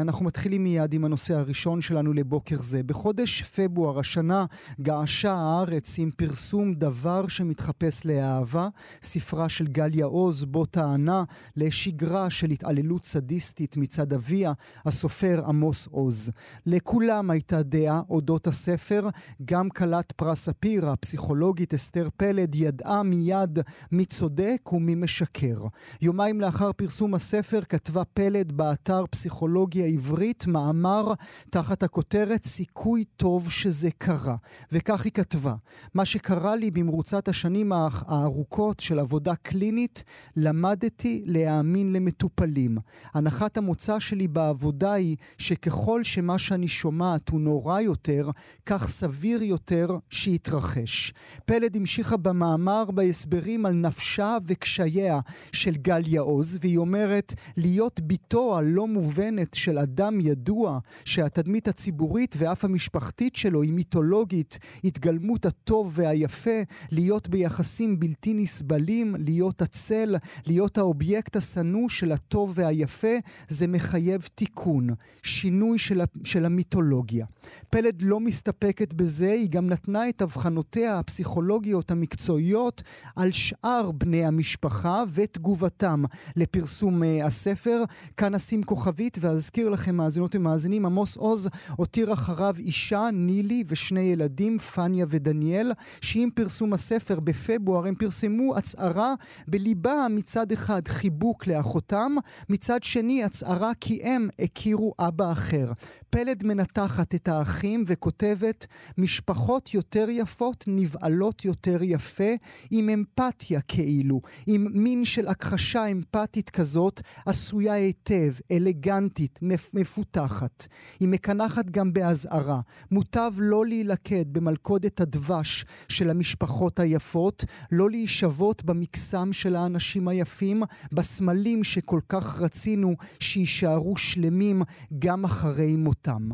אנחנו מתחילים מיד עם הנושא הראשון שלנו לבוקר זה. בחודש פברואר השנה געשה הארץ עם פרסום דבר שמתחפש לאהבה, ספרה של גליה עוז, בו טענה לשגרה של התעללות סדיסטית מצד אביה, הסופר עמוס עוז. לכולם הייתה דעה אודות הספר, גם כלת פרס ספיר, הפסיכולוגית אסתר פלד, ידעה מיד מי צודק ומי משקר. יומיים לאחר פרסום הספר כתבה פלד באתר פסיכולוגיה עברית מאמר תחת הכותרת סיכוי טוב שזה קרה. וכך היא כתבה: מה שקרה לי במרוצת השנים הארוכות של עבודה קלינית, למדתי להאמין למטופלים. הנחת המוצא שלי בעבודה היא שככל שמה שאני שומעת הוא נורא יותר, כך סביר יותר שיתרחש. פלד המשיכה במאמר בהסברים על נפשה וקשייה של גליה עוז, והיא אומרת, להיות בתו הלא מובנת של אדם ידוע, שהתדמית הציבורית ואף המשפחתית שלו היא מיתולוגית, התגלמות הטוב והיפה, להיות ביחסים בלתי נסבלים, להיות הצל, להיות האובייקט השנוא של הטוב והיפה, זה מחייב תיקון, שינוי של, של המיתולוגיה. פלד לא מסתפקת בזה, היא גם נתנה את אבחנותיה הפסיכולוגיות המקצועיות על שאר בני המשפחה ותגובתם לפרסום uh, הספר. כאן אשים כוכבית ואזכיר לכם, מאזינות ומאזינים, עמוס עוז הותיר אחריו אישה, נילי, ושני ילדים, פניה ודניאל, שעם פרסום הספר בפברואר הם פרסמו הצהרה בליבה מצד אחד חיבוק לאחותם, מצד שני הצהרה כי הם הכירו אבא אחר. פלד מנתחת את האחים וכותבת משפחות יותר יפות נבעלות יותר יפה עם אמפתיה כאילו, עם מין של הכחשה אמפתית כזאת עשויה היטב, אלגנטית, מפותחת. היא מקנחת גם באזהרה. מוטב לא להילכד במלכודת הדבש של המשפחות היפות, לא להישבות במקסם של האנשים היפים, בסמלים שכל כך רצינו שיישארו שלמים גם אחרי מותם.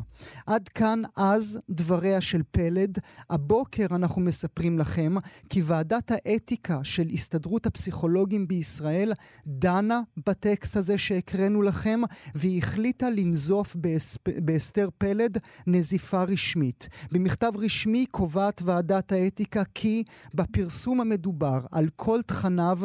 עד כאן אז דבריה של פלד. הבוקר אנחנו מספרים לכם כי ועדת האתיקה של הסתדרות הפסיכולוגים בישראל דנה בטקסט הזה שהקראנו לכם, והיא החליטה לנזוף באסתר פלד נזיפה רשמית. במכתב רשמי קובעת ועדת האתיקה כי בפרסום המדובר על כל תכניו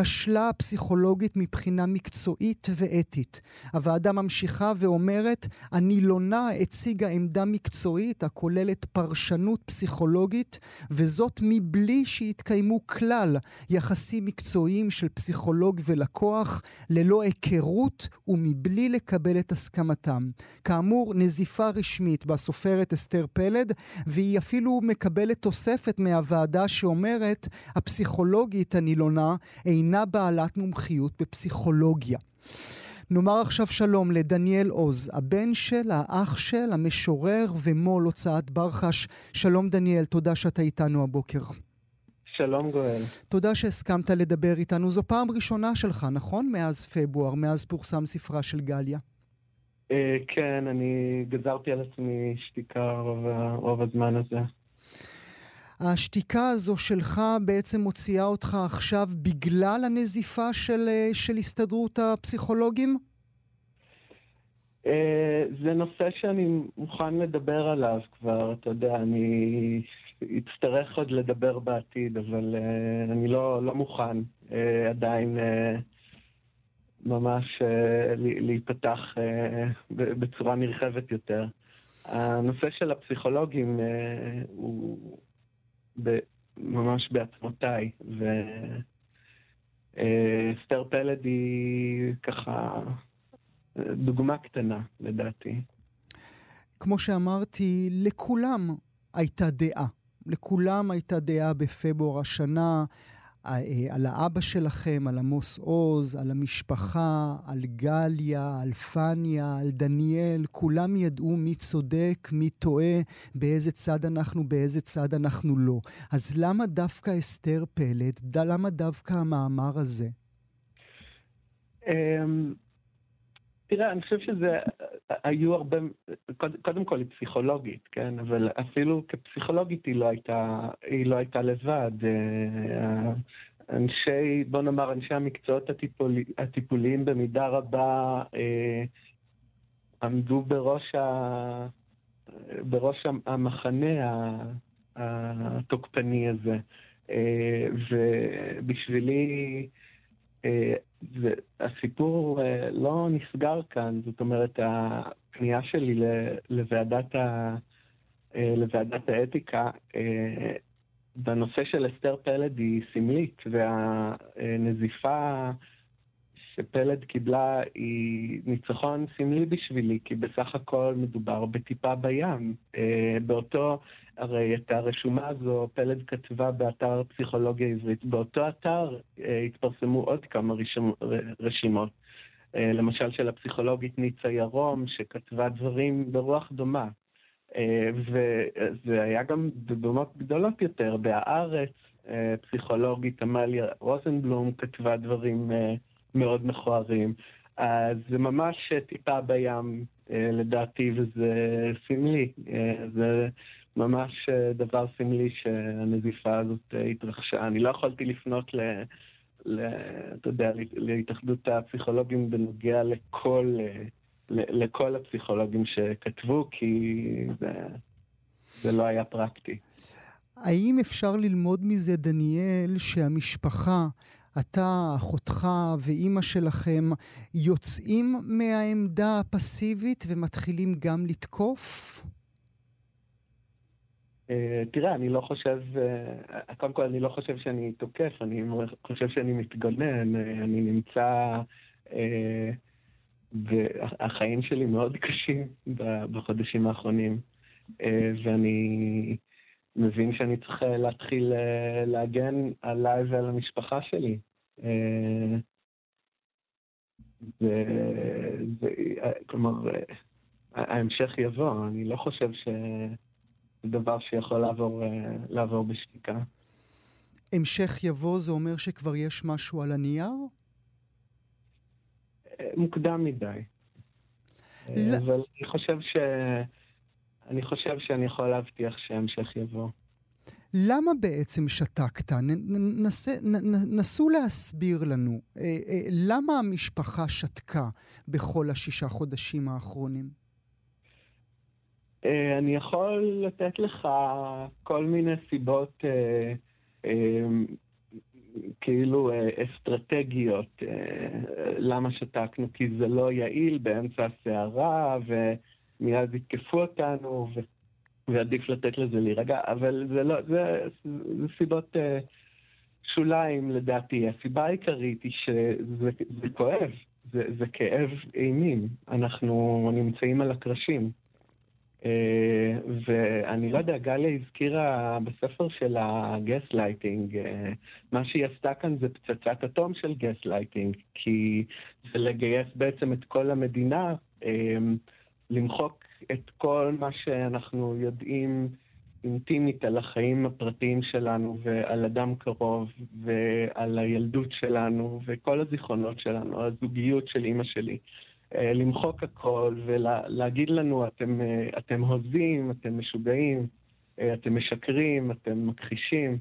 כשלה הפסיכולוגית מבחינה מקצועית ואתית. הוועדה ממשיכה ואומרת, הנילונה הציגה עמדה מקצועית הכוללת פרשנות פסיכולוגית, וזאת מבלי שהתקיימו כלל יחסים מקצועיים של פסיכולוג ולקוח, ללא היכרות ומבלי לקבל את הסכמתם. כאמור, נזיפה רשמית בסופרת אסתר פלד, והיא אפילו מקבלת תוספת מהוועדה שאומרת, הפסיכולוגית הנילונה אינה בעלת מומחיות בפסיכולוגיה. נאמר עכשיו שלום לדניאל עוז, הבן של, האח של, המשורר ומו"ל הוצאת ברחש. שלום דניאל, תודה שאתה איתנו הבוקר. שלום גואל. תודה שהסכמת לדבר איתנו. זו פעם ראשונה שלך, נכון? מאז פברואר, מאז פורסם ספרה של גליה. אה, כן, אני גזרתי על עצמי שתיקה רוב הזמן הזה. השתיקה הזו שלך בעצם מוציאה אותך עכשיו בגלל הנזיפה של, אה, של הסתדרות הפסיכולוגים? אה, זה נושא שאני מוכן לדבר עליו כבר, אתה יודע, אני אצטרך עוד לדבר בעתיד, אבל uh, אני לא, לא מוכן עדיין ממש להיפתח בצורה נרחבת יותר. הנושא של הפסיכולוגים uh, הוא ממש בעצמותיי. ואסתר פלד היא ככה דוגמה קטנה, לדעתי. כמו שאמרתי, לכולם הייתה דעה. לכולם הייתה דעה בפברואר השנה. אה, על האבא שלכם, על עמוס עוז, על המשפחה, על גליה, על פניה, על דניאל, כולם ידעו מי צודק, מי טועה, באיזה צד אנחנו, באיזה צד אנחנו לא. אז למה דווקא אסתר פלד? למה דווקא המאמר הזה? אמ, תראה, אני חושב שזה, היו הרבה, קודם כל היא פסיכולוגית, כן? אבל אפילו כפסיכולוגית היא לא הייתה, היא לא הייתה לבד. אה, אנשי, בוא נאמר, אנשי המקצועות הטיפול, הטיפוליים במידה רבה אה, עמדו בראש, ה, בראש המחנה התוקפני הזה. אה, ובשבילי, אה, הסיפור אה, לא נסגר כאן, זאת אומרת, הפנייה שלי לוועדת, ה, אה, לוועדת האתיקה בנושא של אסתר פלד היא סמלית, והנזיפה שפלד קיבלה היא ניצחון סמלי בשבילי, כי בסך הכל מדובר בטיפה בים. באותו הרי את הרשומה הזו פלד כתבה באתר פסיכולוגיה עברית. באותו אתר אה, התפרסמו עוד כמה רשימ, רשימות. אה, למשל של הפסיכולוגית ניצה ירום, שכתבה דברים ברוח דומה. אה, וזה היה גם בדומות גדולות יותר. בהארץ, פסיכולוגית עמליה רוזנבלום כתבה דברים מאוד מכוערים. אז זה ממש טיפה בים, לדעתי, וזה סמלי. זה ממש אה, דבר סמלי שהנזיפה הזאת אה, התרחשה. אני לא יכולתי לפנות ל... ל אתה יודע, להתאחדות הפסיכולוגים בנוגע לכל, אה, לכל הפסיכולוגים שכתבו, כי זה, זה לא היה פרקטי. האם אפשר ללמוד מזה, דניאל, שהמשפחה, אתה, אחותך ואימא שלכם יוצאים מהעמדה הפסיבית ומתחילים גם לתקוף? אה, תראה, אני לא חושב, אה, קודם כל אני לא חושב שאני תוקף, אני חושב שאני מתגונן, אה, אני נמצא, והחיים שלי מאוד קשים בחודשים האחרונים, ואני מבין שאני צריך להתחיל להגן עליי ועל המשפחה שלי. כלומר, ההמשך יבוא, אני לא חושב ש... דבר שיכול לעבור, אה, לעבור בשתיקה. המשך יבוא זה אומר שכבר יש משהו על הנייר? אה, מוקדם מדי. אה, ل... אבל אני חושב ש... אני חושב שאני יכול להבטיח שהמשך יבוא. למה בעצם שתקת? נס, נ, נסו להסביר לנו, למה המשפחה שתקה בכל השישה חודשים האחרונים? אה, אני יכול לתת לך כל מיני סיבות אה, אה, כאילו אסטרטגיות למה שתקנו, כי זה לא יעיל באמצע הסערה ומיד יתקפו אותנו ועדיף לתת לזה להירגע, אבל זה לא, זה, זה סיבות שוליים לדעתי. הסיבה העיקרית היא שזה זה כואב, זה, זה כאב אימים. אנחנו נמצאים על הקרשים. אה, ואני לא יודע, גליה הזכירה בספר של ה-gaslighting, אה, מה שהיא עשתה כאן זה פצצת אטום של גס לייטינג, כי זה לגייס בעצם את כל המדינה, אה, למחוק את כל מה שאנחנו יודעים אינטימית על החיים הפרטיים שלנו ועל אדם קרוב ועל הילדות שלנו וכל הזיכרונות שלנו, הזוגיות של אימא שלי. אה, למחוק הכל ולהגיד לנו, אתם, אה, אתם הוזים, אתם משוגעים, אה, אתם משקרים, אתם מכחישים,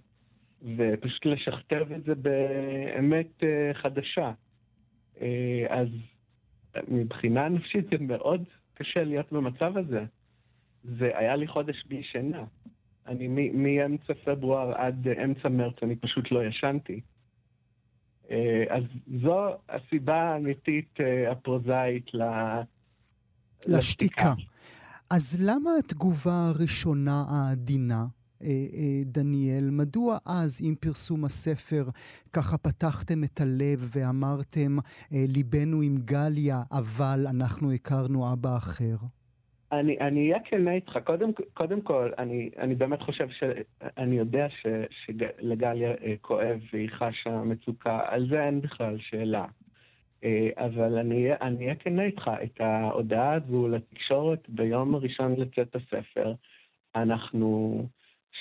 ופשוט לשכתב את זה באמת חדשה. אז מבחינה נפשית זה מאוד קשה להיות במצב הזה. זה היה לי חודש בלי שינה. אני מאמצע פברואר עד אמצע מרץ, אני פשוט לא ישנתי. אה, אז זו הסיבה האמיתית אה, הפרוזאית לשתיקה. אז למה התגובה הראשונה העדינה? אה, דניאל, מדוע אז, עם פרסום הספר, ככה פתחתם את הלב ואמרתם, ליבנו עם גליה, אבל אנחנו הכרנו אבא אחר? אני, אני אהיה כנה איתך. קודם, קודם כל, אני, אני באמת חושב ש... אני יודע ש, שלגליה כואב והיא חשה מצוקה. על זה אין בכלל שאלה. אבל אני אהיה כנה איתך. את ההודעה הזו לתקשורת ביום הראשון לצאת הספר, אנחנו...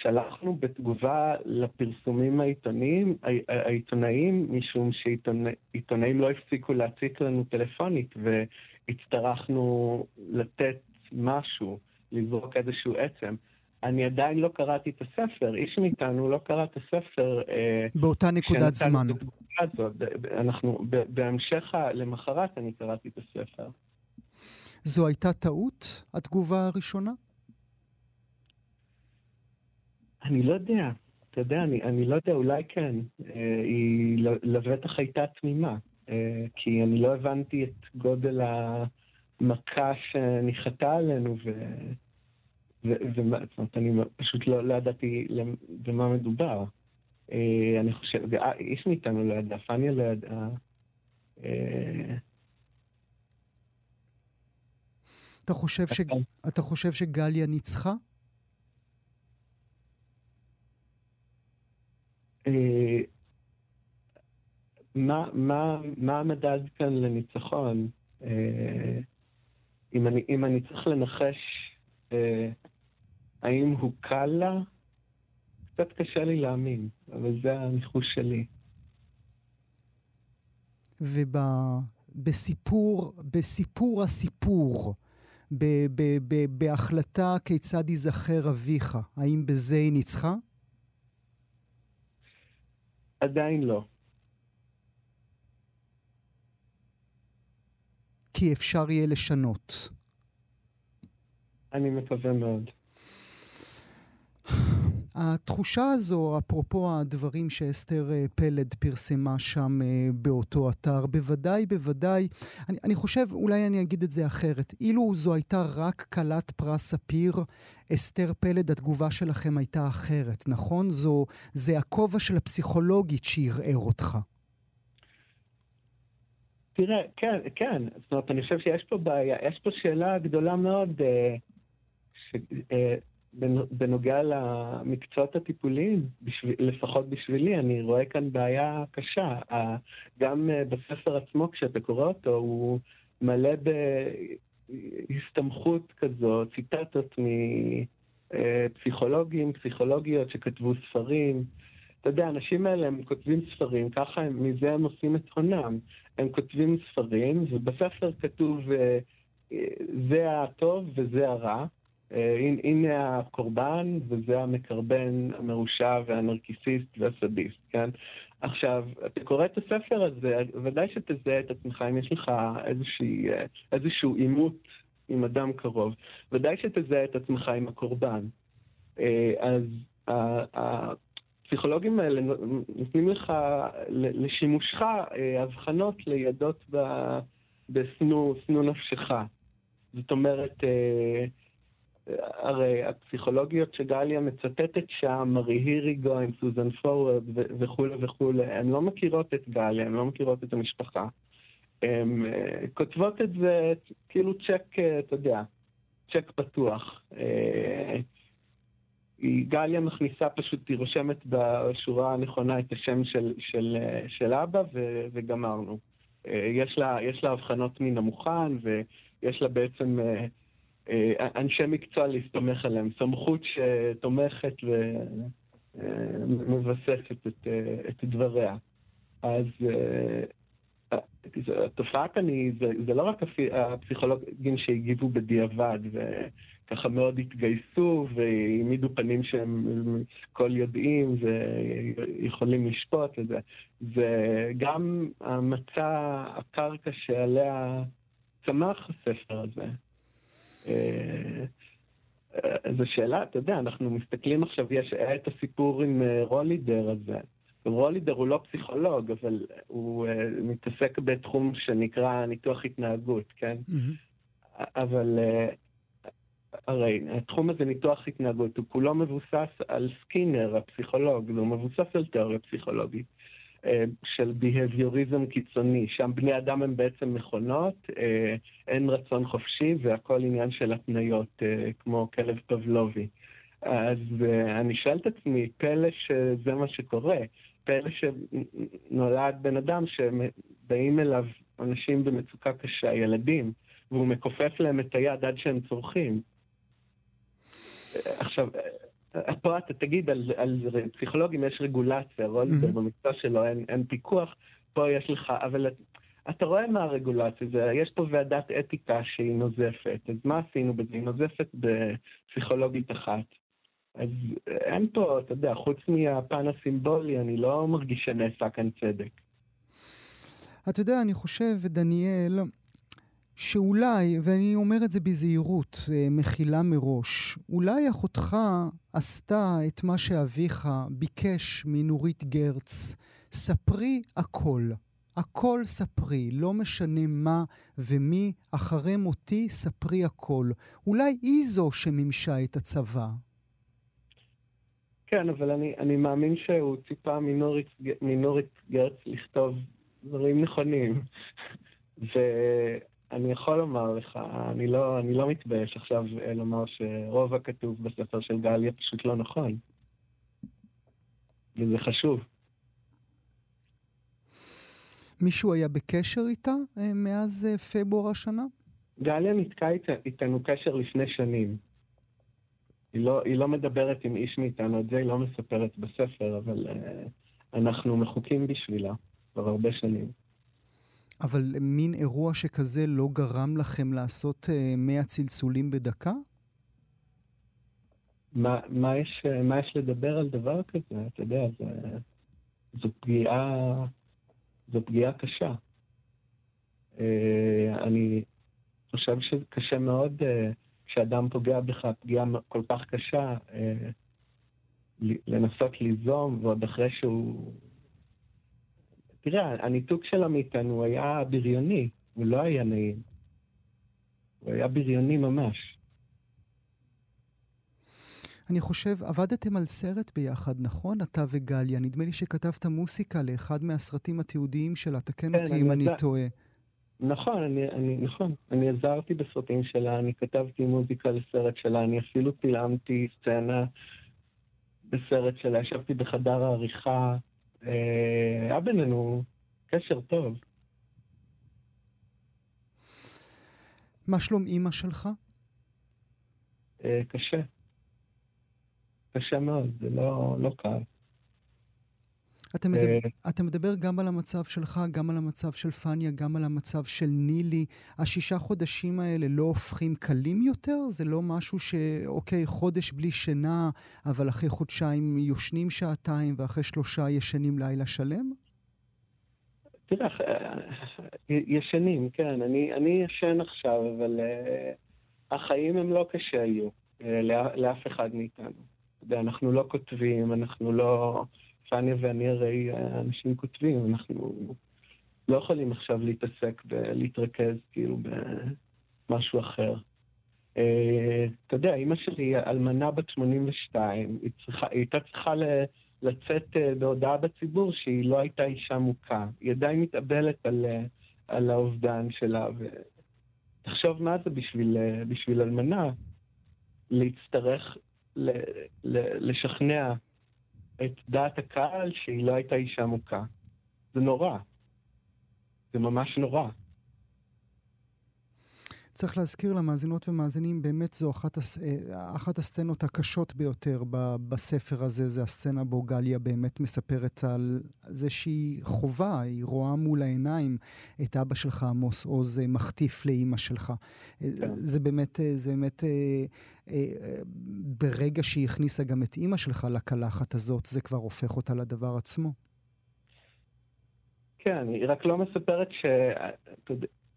שלחנו בתגובה לפרסומים העיתוניים, העיתונאיים, משום שעיתונאים לא הפסיקו להציק לנו טלפונית, והצטרכנו לתת משהו, לזרוק איזשהו עצם. אני עדיין לא קראתי את הספר, איש מאיתנו לא קרא את הספר. אה, באותה נקודת זמן. הזאת. אנחנו, בהמשך, למחרת אני קראתי את הספר. זו הייתה טעות, התגובה הראשונה? אני לא יודע. אתה יודע, אני, אני לא יודע, אולי כן. אה, היא לבטח הייתה תמימה. אה, כי אני לא הבנתי את גודל המכה שניחתה עלינו, ו... ומה, זאת אומרת, אני פשוט לא, לא ידעתי במה מדובר. אה, אני חושב, אה, איש מאיתנו לא ידע, פניה לא ידעה. אה, אתה חושב, ש... אתה חושב שגליה ניצחה? אה, מה, מה, מה המדד כאן לניצחון? אם אני, אם אני צריך לנחש אה, האם הוא קל לה, קצת קשה לי להאמין, אבל זה הניחוש שלי. ובסיפור, בסיפור הסיפור, ב, ב, ב, בהחלטה כיצד ייזכר אביך, האם בזה היא ניצחה? עדיין לא. כי אפשר יהיה לשנות. אני מקווה מאוד. התחושה הזו, אפרופו הדברים שאסתר אה, פלד פרסמה שם אה, באותו אתר, בוודאי, בוודאי, אני, אני חושב, אולי אני אגיד את זה אחרת, אילו זו הייתה רק כלת פרס ספיר, אסתר פלד, התגובה שלכם הייתה אחרת, נכון? זו, זה הכובע של הפסיכולוגית שערער אותך. תראה, כן, כן. זאת אומרת, אני חושב שיש פה בעיה, יש פה שאלה גדולה מאוד, אה, ש, אה, בנוגע למקצועות הטיפוליים, בשביל, לפחות בשבילי, אני רואה כאן בעיה קשה. גם אה, בספר עצמו, כשאתה קורא אותו, הוא מלא בהסתמכות כזו, ציטטות מפסיכולוגים, פסיכולוגיות שכתבו ספרים. אתה יודע, האנשים האלה, הם כותבים ספרים, ככה הם, מזה הם עושים את הונם. הם כותבים ספרים, ובספר כתוב, אה, זה הטוב וזה הרע. אה, הנה הקורבן וזה המקרבן המרושע והנרקיסיסט והסדיסט, כן? עכשיו, אתה קורא את הספר הזה, ודאי שתזהה את עצמך אם יש לך איזושהי, אה, איזשהו עימות עם אדם קרוב. ודאי שתזהה את עצמך עם הקורבן. אז הפסיכולוגים האלה נותנים לך, לשימושך, הבחנות לידות בשנוא נפשך. זאת אומרת, הרי הפסיכולוגיות שגליה מצטטת שם, מרי היריגוין, סוזן פורוורד וכולי וכולי, הן לא מכירות את גליה, הן לא מכירות את המשפחה. הן uh, כותבות את זה כאילו צ'ק, אתה יודע, צ'ק פתוח. גליה מכניסה פשוט, היא רושמת בשורה הנכונה את השם של, של, של אבא ו, וגמרנו. Uh, יש לה, יש לה הבחנות מן המוכן ויש לה בעצם... Uh, אה, אנשי מקצוע להסתמך עליהם, סמכות שתומכת ומבססת את, אה, את דבריה. אז אה, כאן היא, זה, זה לא רק הפסיכולוגים שהגיבו בדיעבד וככה מאוד התגייסו והעמידו פנים שהם כל יודעים ויכולים לשפוט את זה, גם המצע, הקרקע שעליה צמח הספר הזה. אה, זו שאלה, אתה יודע, אנחנו מסתכלים עכשיו, יש את הסיפור עם אה, רולידר הזה. רולידר הוא לא פסיכולוג, אבל הוא uh, מתעסק בתחום שנקרא ניתוח התנהגות, כן? Mm-hmm. אבל uh, הרי התחום הזה, ניתוח התנהגות, הוא כולו מבוסס על סקינר, הפסיכולוג, הוא מבוסס על תיאוריה פסיכולוגית אה, של בהביוריזם קיצוני, שם בני אדם הם בעצם מכונות, אה, אין רצון חופשי והכל עניין של התניות, אה, כמו כלב פבלובי. אז אני שואל את עצמי, פלא שזה מה שקורה, פלא שנולד בן אדם שבאים אליו אנשים במצוקה קשה, ילדים, והוא מכופף להם את היד עד שהם צורכים. עכשיו, פה אתה תגיד על, על פסיכולוגים יש רגולציה, רולדבר mm-hmm. במקצוע שלו אין, אין פיקוח, פה יש לך, אבל אתה רואה מה הרגולציה, זה, יש פה ועדת אתיקה שהיא נוזפת, אז מה עשינו בזה? היא נוזפת בפסיכולוגית אחת. אז אין פה, אתה יודע, חוץ מהפן הסימבולי, אני לא מרגיש שנעשה כאן צדק. אתה יודע, אני חושב, דניאל, שאולי, ואני אומר את זה בזהירות, אה, מחילה מראש, אולי אחותך עשתה את מה שאביך ביקש מנורית גרץ, ספרי הכל. הכל ספרי, לא משנה מה ומי, אחרי מותי ספרי הכל. אולי היא זו שמימשה את הצבא. כן, אבל אני, אני מאמין שהוא ציפה מנורית, מנורית גרץ לכתוב דברים נכונים. ואני יכול לומר לך, אני לא, אני לא מתבייש עכשיו אה, לומר שרוב הכתוב בספר של גליה פשוט לא נכון. וזה חשוב. מישהו היה בקשר איתה אה, מאז אה, פברואר השנה? גליה ניתקה איתנו קשר לפני שנים. היא לא, היא לא מדברת עם איש מאיתנו, את זה היא לא מספרת בספר, אבל uh, אנחנו מחוקים בשבילה כבר הרבה שנים. אבל מין אירוע שכזה לא גרם לכם לעשות uh, 100 צלצולים בדקה? מה, מה, יש, מה יש לדבר על דבר כזה? אתה יודע, זה, זו פגיעה, זו פגיעה קשה. Uh, אני חושב שקשה מאוד uh, כשאדם פוגע בך פגיעה כל כך קשה, אה, לנסות ליזום, ועוד אחרי שהוא... תראה, הניתוק שלה מאיתנו היה בריוני, הוא לא היה נעים. הוא היה בריוני ממש. אני חושב, עבדתם על סרט ביחד, נכון? אתה וגליה. נדמה לי שכתבת מוסיקה לאחד מהסרטים התיעודיים שלה, תקן כן, אותי אם אני טועה. נכון, אני, אני, נכון, אני עזרתי בסרטים שלה, אני כתבתי מוזיקה לסרט שלה, אני אפילו צילמתי סצנה בסרט שלה, ישבתי בחדר העריכה, אה, היה בינינו קשר טוב. מה שלום אימא שלך? אה, קשה. קשה מאוד, זה לא, לא קל. אתה מדבר, אה, אתה מדבר גם על המצב שלך, גם על המצב של פניה, גם על המצב של נילי. השישה חודשים האלה לא הופכים קלים יותר? זה לא משהו שאוקיי, חודש בלי שינה, אבל אחרי חודשיים יושנים שעתיים, ואחרי שלושה ישנים לילה שלם? תראה, אה, ישנים, כן. אני, אני ישן עכשיו, אבל uh, החיים הם לא קשה היו uh, לאף אחד מאיתנו. אנחנו לא כותבים, אנחנו לא... פניה ואני הרי אנשים כותבים, אנחנו לא יכולים עכשיו להתעסק ולהתרכז כאילו במשהו אחר. Uh, אתה יודע, אימא שלי אלמנה בת 82, היא, צריכה, היא הייתה צריכה ל, לצאת uh, בהודעה בציבור שהיא לא הייתה אישה מוכה. היא עדיין מתאבלת על, על האובדן שלה, ותחשוב מה זה בשביל, בשביל אלמנה להצטרך ל, ל, לשכנע את דעת הקהל שהיא לא הייתה אישה מוכה. זה נורא. זה ממש נורא. צריך להזכיר למאזינות ומאזינים, באמת זו אחת, הס... אה, אחת הסצנות הקשות ביותר בספר הזה, זה הסצנה בו גליה באמת מספרת על זה שהיא חובה, היא רואה מול העיניים את אבא שלך, עמוס עוז, אה, מחטיף לאימא שלך. אה, כן. זה באמת, זה באמת, ברגע שהיא הכניסה גם את אימא שלך לקלחת הזאת, זה כבר הופך אותה לדבר עצמו. כן, היא רק לא מספרת ש...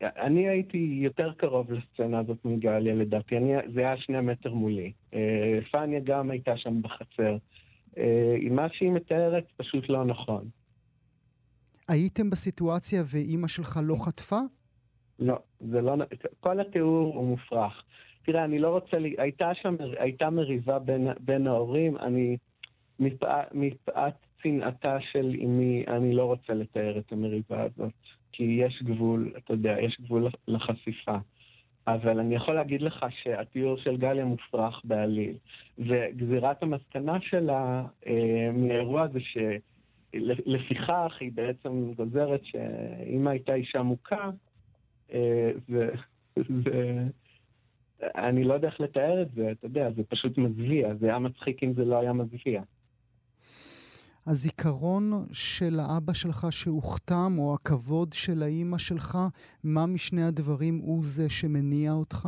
אני הייתי יותר קרוב לסצנה הזאת מגליה לדעתי, אני, זה היה שני מטר מולי. אה, פניה גם הייתה שם בחצר. אה, מה שהיא מתארת פשוט לא נכון. הייתם בסיטואציה ואימא שלך לא חטפה? לא, זה לא... כל התיאור הוא מופרך. תראה, אני לא רוצה, לי, הייתה שם, הייתה מריבה בין, בין ההורים, אני, מפאת, מפאת צנעתה של אמי, אני לא רוצה לתאר את המריבה הזאת, כי יש גבול, אתה יודע, יש גבול לחשיפה. אבל אני יכול להגיד לך שהתיאור של גליה מופרך בעליל. וגזירת המסקנה שלה אה, מהאירוע הזה שלפיכך היא בעצם גוזרת שאמא הייתה אישה מוכה, אה, זה, אני לא יודע איך לתאר את זה, אתה יודע, זה פשוט מזוויע, זה היה מצחיק אם זה לא היה מזוויע. הזיכרון של האבא שלך שהוכתם, או הכבוד של האימא שלך, מה משני הדברים הוא זה שמניע אותך?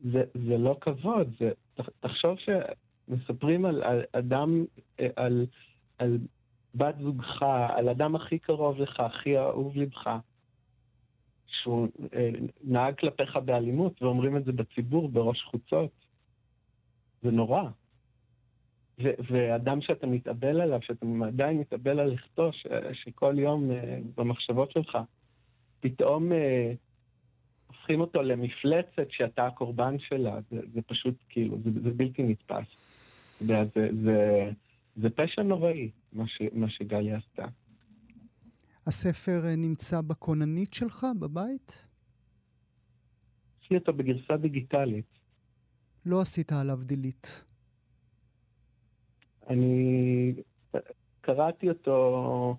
זה, זה לא כבוד, זה, תחשוב שמספרים על, על אדם, על, על בת זוגך, על אדם הכי קרוב לך, הכי אהוב לבך, שהוא אה, נהג כלפיך באלימות, ואומרים את זה בציבור, בראש חוצות. זה נורא. ואדם שאתה מתאבל עליו, שאתה עדיין מתאבל על לכתו, שכל יום uh, במחשבות שלך, פתאום uh, הופכים אותו למפלצת שאתה הקורבן שלה, זה, זה פשוט כאילו, זה, זה בלתי נתפס. זה, זה, זה, זה פשע נוראי, מה, ש, מה שגליה עשתה. הספר אה, נמצא בכוננית שלך בבית? לי אותו בגרסה דיגיטלית. לא עשית עליו דילית. אני קראתי אותו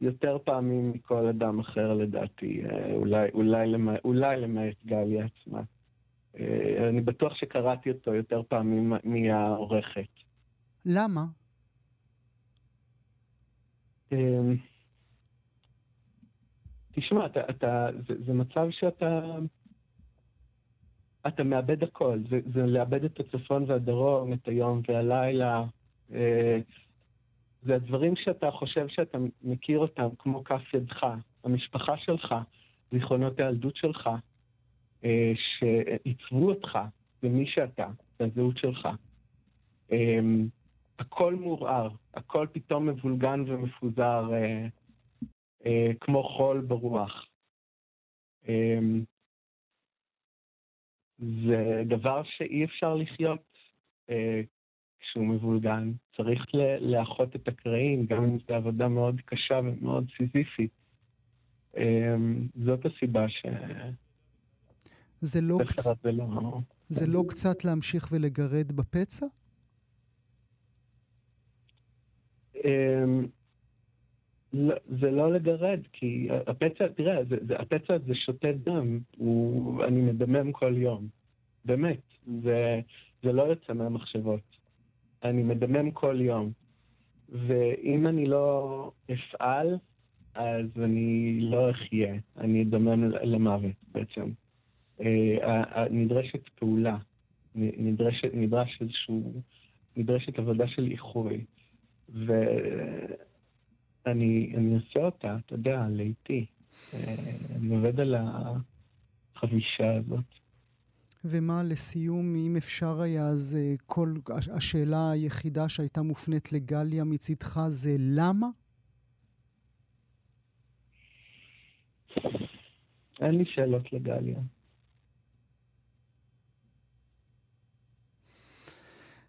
יותר פעמים מכל אדם אחר לדעתי, אה, אולי, אולי, למע... אולי למעט גליה עצמה. אה, אני בטוח שקראתי אותו יותר פעמים מהעורכת. למה? תשמע, אתה, אתה, זה, זה מצב שאתה אתה מאבד הכל. זה, זה לאבד את הצפון והדרום, את היום והלילה, אה, זה הדברים שאתה חושב שאתה מכיר אותם כמו כף ידך, המשפחה שלך, זיכרונות הילדות שלך, אה, שעיצבו אותך במי שאתה, בזהות שלך. אה, הכל מעורער, הכל פתאום מבולגן ומפוזר כמו חול ברוח. זה דבר שאי אפשר לחיות כשהוא מבולגן. צריך לאחות את הקרעים, גם אם זו עבודה מאוד קשה ומאוד סיזיפית. אמ, זאת הסיבה ש... זה לא, קצ... זה לא... זה לא קצת להמשיך ולגרד בפצע? לא, זה לא לגרד, כי הפצע, תראה, זה, זה, הפצע הזה שותה דם, הוא, אני מדמם כל יום. באמת, זה, זה לא יוצא מהמחשבות. אני מדמם כל יום. ואם אני לא אפעל, אז אני לא אחיה, אני אדמם למוות בעצם. אה, נדרשת פעולה, נדרשת, נדרש איזשהו, נדרשת עבודה של איחוי. ואני אעשה אותה, אתה יודע, לאיטי. אה, אני עובד על החבישה הזאת. ומה לסיום, אם אפשר היה, אז אה, כל השאלה היחידה שהייתה מופנית לגליה מצידך זה למה? אין לי שאלות לגליה.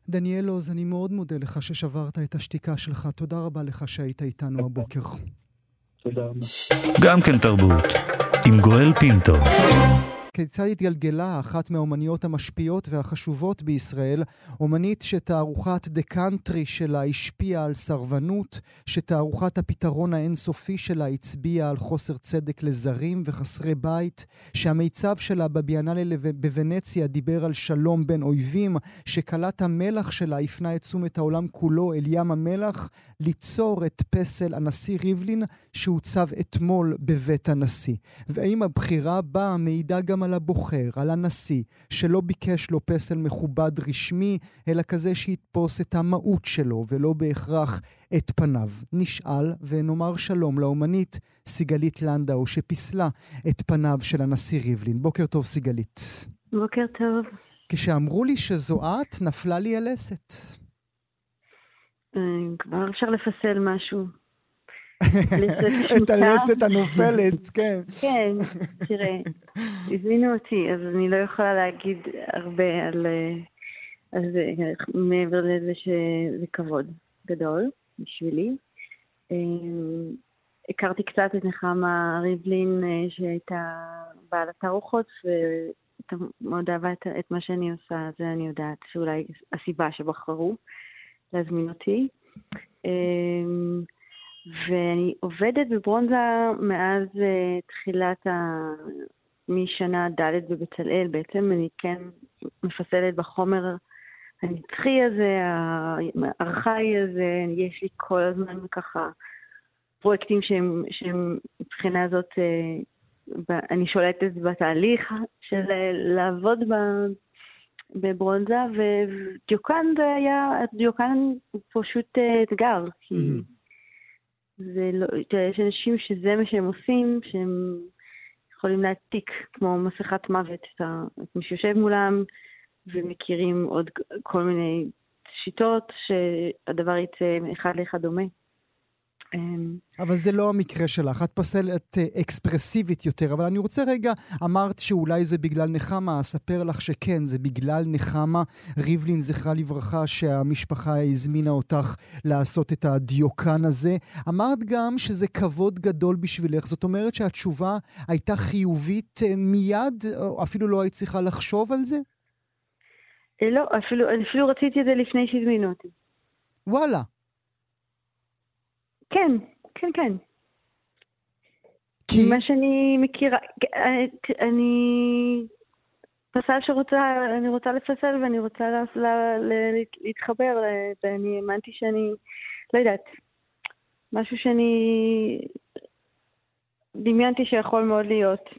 דניאל עוז, אני מאוד מודה לך ששברת את השתיקה שלך. תודה רבה לך שהיית איתנו הבוקר. תודה רבה. גם כן תרבות, עם גואל פינטו. כיצד התגלגלה אחת מהאומניות המשפיעות והחשובות בישראל, אומנית שתערוכת דה קאנטרי שלה השפיעה על סרבנות, שתערוכת הפתרון האינסופי שלה הצביעה על חוסר צדק לזרים וחסרי בית, שהמיצב שלה בביאנלה בוונציה דיבר על שלום בין אויבים, שקלת המלח שלה הפנה את תשומת העולם כולו אל ים המלח, ליצור את פסל הנשיא ריבלין שהוצב אתמול בבית הנשיא. והאם הבחירה באה מעידה גם הבוחר, על הנשיא, שלא ביקש לו פסל מכובד רשמי, אלא כזה שיתפוס את המהות שלו, ולא בהכרח את פניו. נשאל ונאמר שלום לאומנית סיגלית לנדאו, שפיסלה את פניו של הנשיא ריבלין. בוקר טוב, סיגלית. בוקר טוב. כשאמרו לי שזו את, נפלה לי הלסת. אה, כבר אפשר לפסל משהו. את הלסת הנופלת, כן. כן, תראה, הזמינו אותי, אז אני לא יכולה להגיד הרבה על, על זה, מעבר לזה שזה כבוד גדול בשבילי. הכרתי קצת את נחמה ריבלין, שהייתה בעלת תערוכות, ומאוד אהבה את, את מה שאני עושה, זה אני יודעת שאולי הסיבה שבחרו להזמין אותי. ואני עובדת בברונזה מאז uh, תחילת ה... משנה ד' בבצלאל. בעצם אני כן מפסלת בחומר הנצחי הזה, הארכאי הזה, יש לי כל הזמן ככה פרויקטים שהם, שהם מבחינה הזאת, uh, אני שולטת בתהליך של לעבוד ב... בברונזה, ודיוקן זה היה, דיוקן הוא פשוט אה, אתגר. Mm-hmm. זה לא, יש אנשים שזה מה שהם עושים, שהם יכולים להעתיק כמו מסכת מוות את מי שיושב מולם, ומכירים עוד כל מיני שיטות שהדבר יצא אחד לאחד דומה. אמ, אבל זה לא המקרה שלך, את פסלת אה, אקספרסיבית יותר, אבל אני רוצה רגע, אמרת שאולי זה בגלל נחמה, אספר לך שכן, זה בגלל נחמה. ריבלין, זכרה לברכה, שהמשפחה הזמינה אותך לעשות את הדיוקן הזה. אמרת גם שזה כבוד גדול בשבילך, זאת אומרת שהתשובה הייתה חיובית אה, מיד, אפילו לא היית צריכה לחשוב על זה? אה, לא, אפילו, אפילו רציתי את זה לפני שהזמינו אותי. וואלה. כן, כן, כן. כי? מה שאני מכירה, אני פסל שרוצה, אני רוצה לפסל ואני רוצה לה, לה, לה, להתחבר, ואני האמנתי שאני, לא יודעת, משהו שאני דמיינתי שיכול מאוד להיות,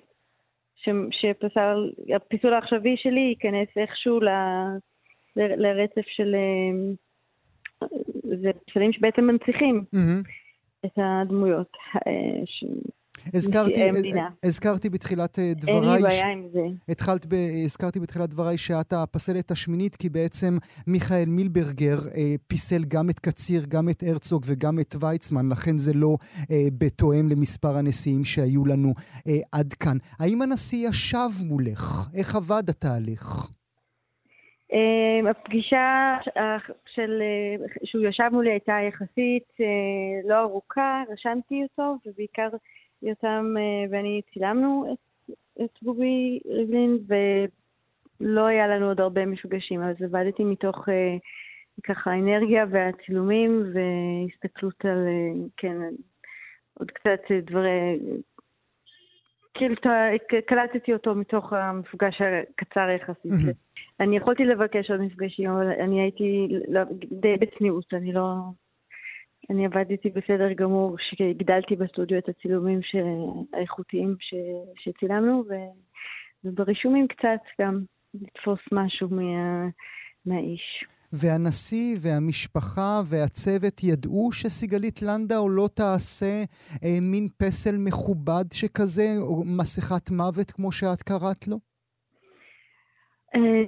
ש, שפסל, הפיסול העכשווי שלי ייכנס איכשהו ל, ל, לרצף של... זה פסלים שבעצם מנציחים mm-hmm. את הדמויות. אה, ש... הזכרתי, הזכרתי בתחילת אה, דבריי... אין לי בעיה עם זה. התחלת ב... הזכרתי בתחילת דבריי שאת הפסלת השמינית, כי בעצם מיכאל מילברגר אה, פיסל גם את קציר, גם את הרצוג וגם את ויצמן, לכן זה לא אה, בתואם למספר הנשיאים שהיו לנו אה, עד כאן. האם הנשיא ישב מולך? איך עבד התהליך? אמ, הפגישה של, שהוא ישב מולי הייתה יחסית אה, לא ארוכה, רשמתי אותו, ובעיקר יותם אה, ואני צילמנו את, את בובי ריבלין, ולא היה לנו עוד הרבה מפגשים, אז עבדתי מתוך אה, ככה אנרגיה והצילומים והסתכלות על, כן, עוד קצת דברי, כאילו קלטתי אותו מתוך המפגש הקצר יחסית. אני יכולתי לבקש עוד מפגשים, אבל אני הייתי לא, די בצניעות, אני לא... אני עבדתי בסדר גמור, שהגדלתי בסטודיו את הצילומים האיכותיים ש... שצילמנו, ו... וברישומים קצת גם לתפוס משהו מה... מהאיש. והנשיא והמשפחה והצוות ידעו שסיגלית לנדאו לא תעשה אה, מין פסל מכובד שכזה, או מסכת מוות כמו שאת קראת לו? אני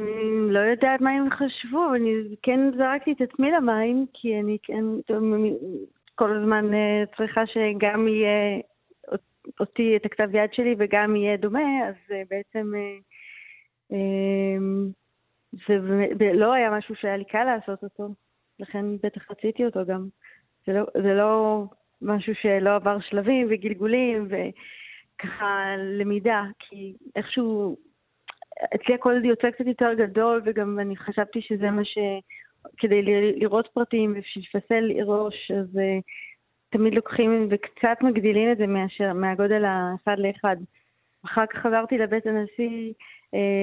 לא יודעת מה הם חשבו, אני כן זרקתי את עצמי למים, כי אני כן כל הזמן אה, צריכה שגם יהיה אותי, את הכתב יד שלי, וגם יהיה דומה, אז אה, בעצם אה, זה לא היה משהו שהיה לי קל לעשות אותו, לכן בטח רציתי אותו גם. זה לא, זה לא משהו שלא עבר שלבים וגלגולים וככה למידה, כי איכשהו אצלי הכל יוצא קצת יותר גדול, וגם אני חשבתי שזה מה ש... כדי לראות פרטים ולפסל ראש, אז uh, תמיד לוקחים וקצת מגדילים את זה מאשר, מהגודל האחד לאחד. אחר כך חזרתי לבית הנשיא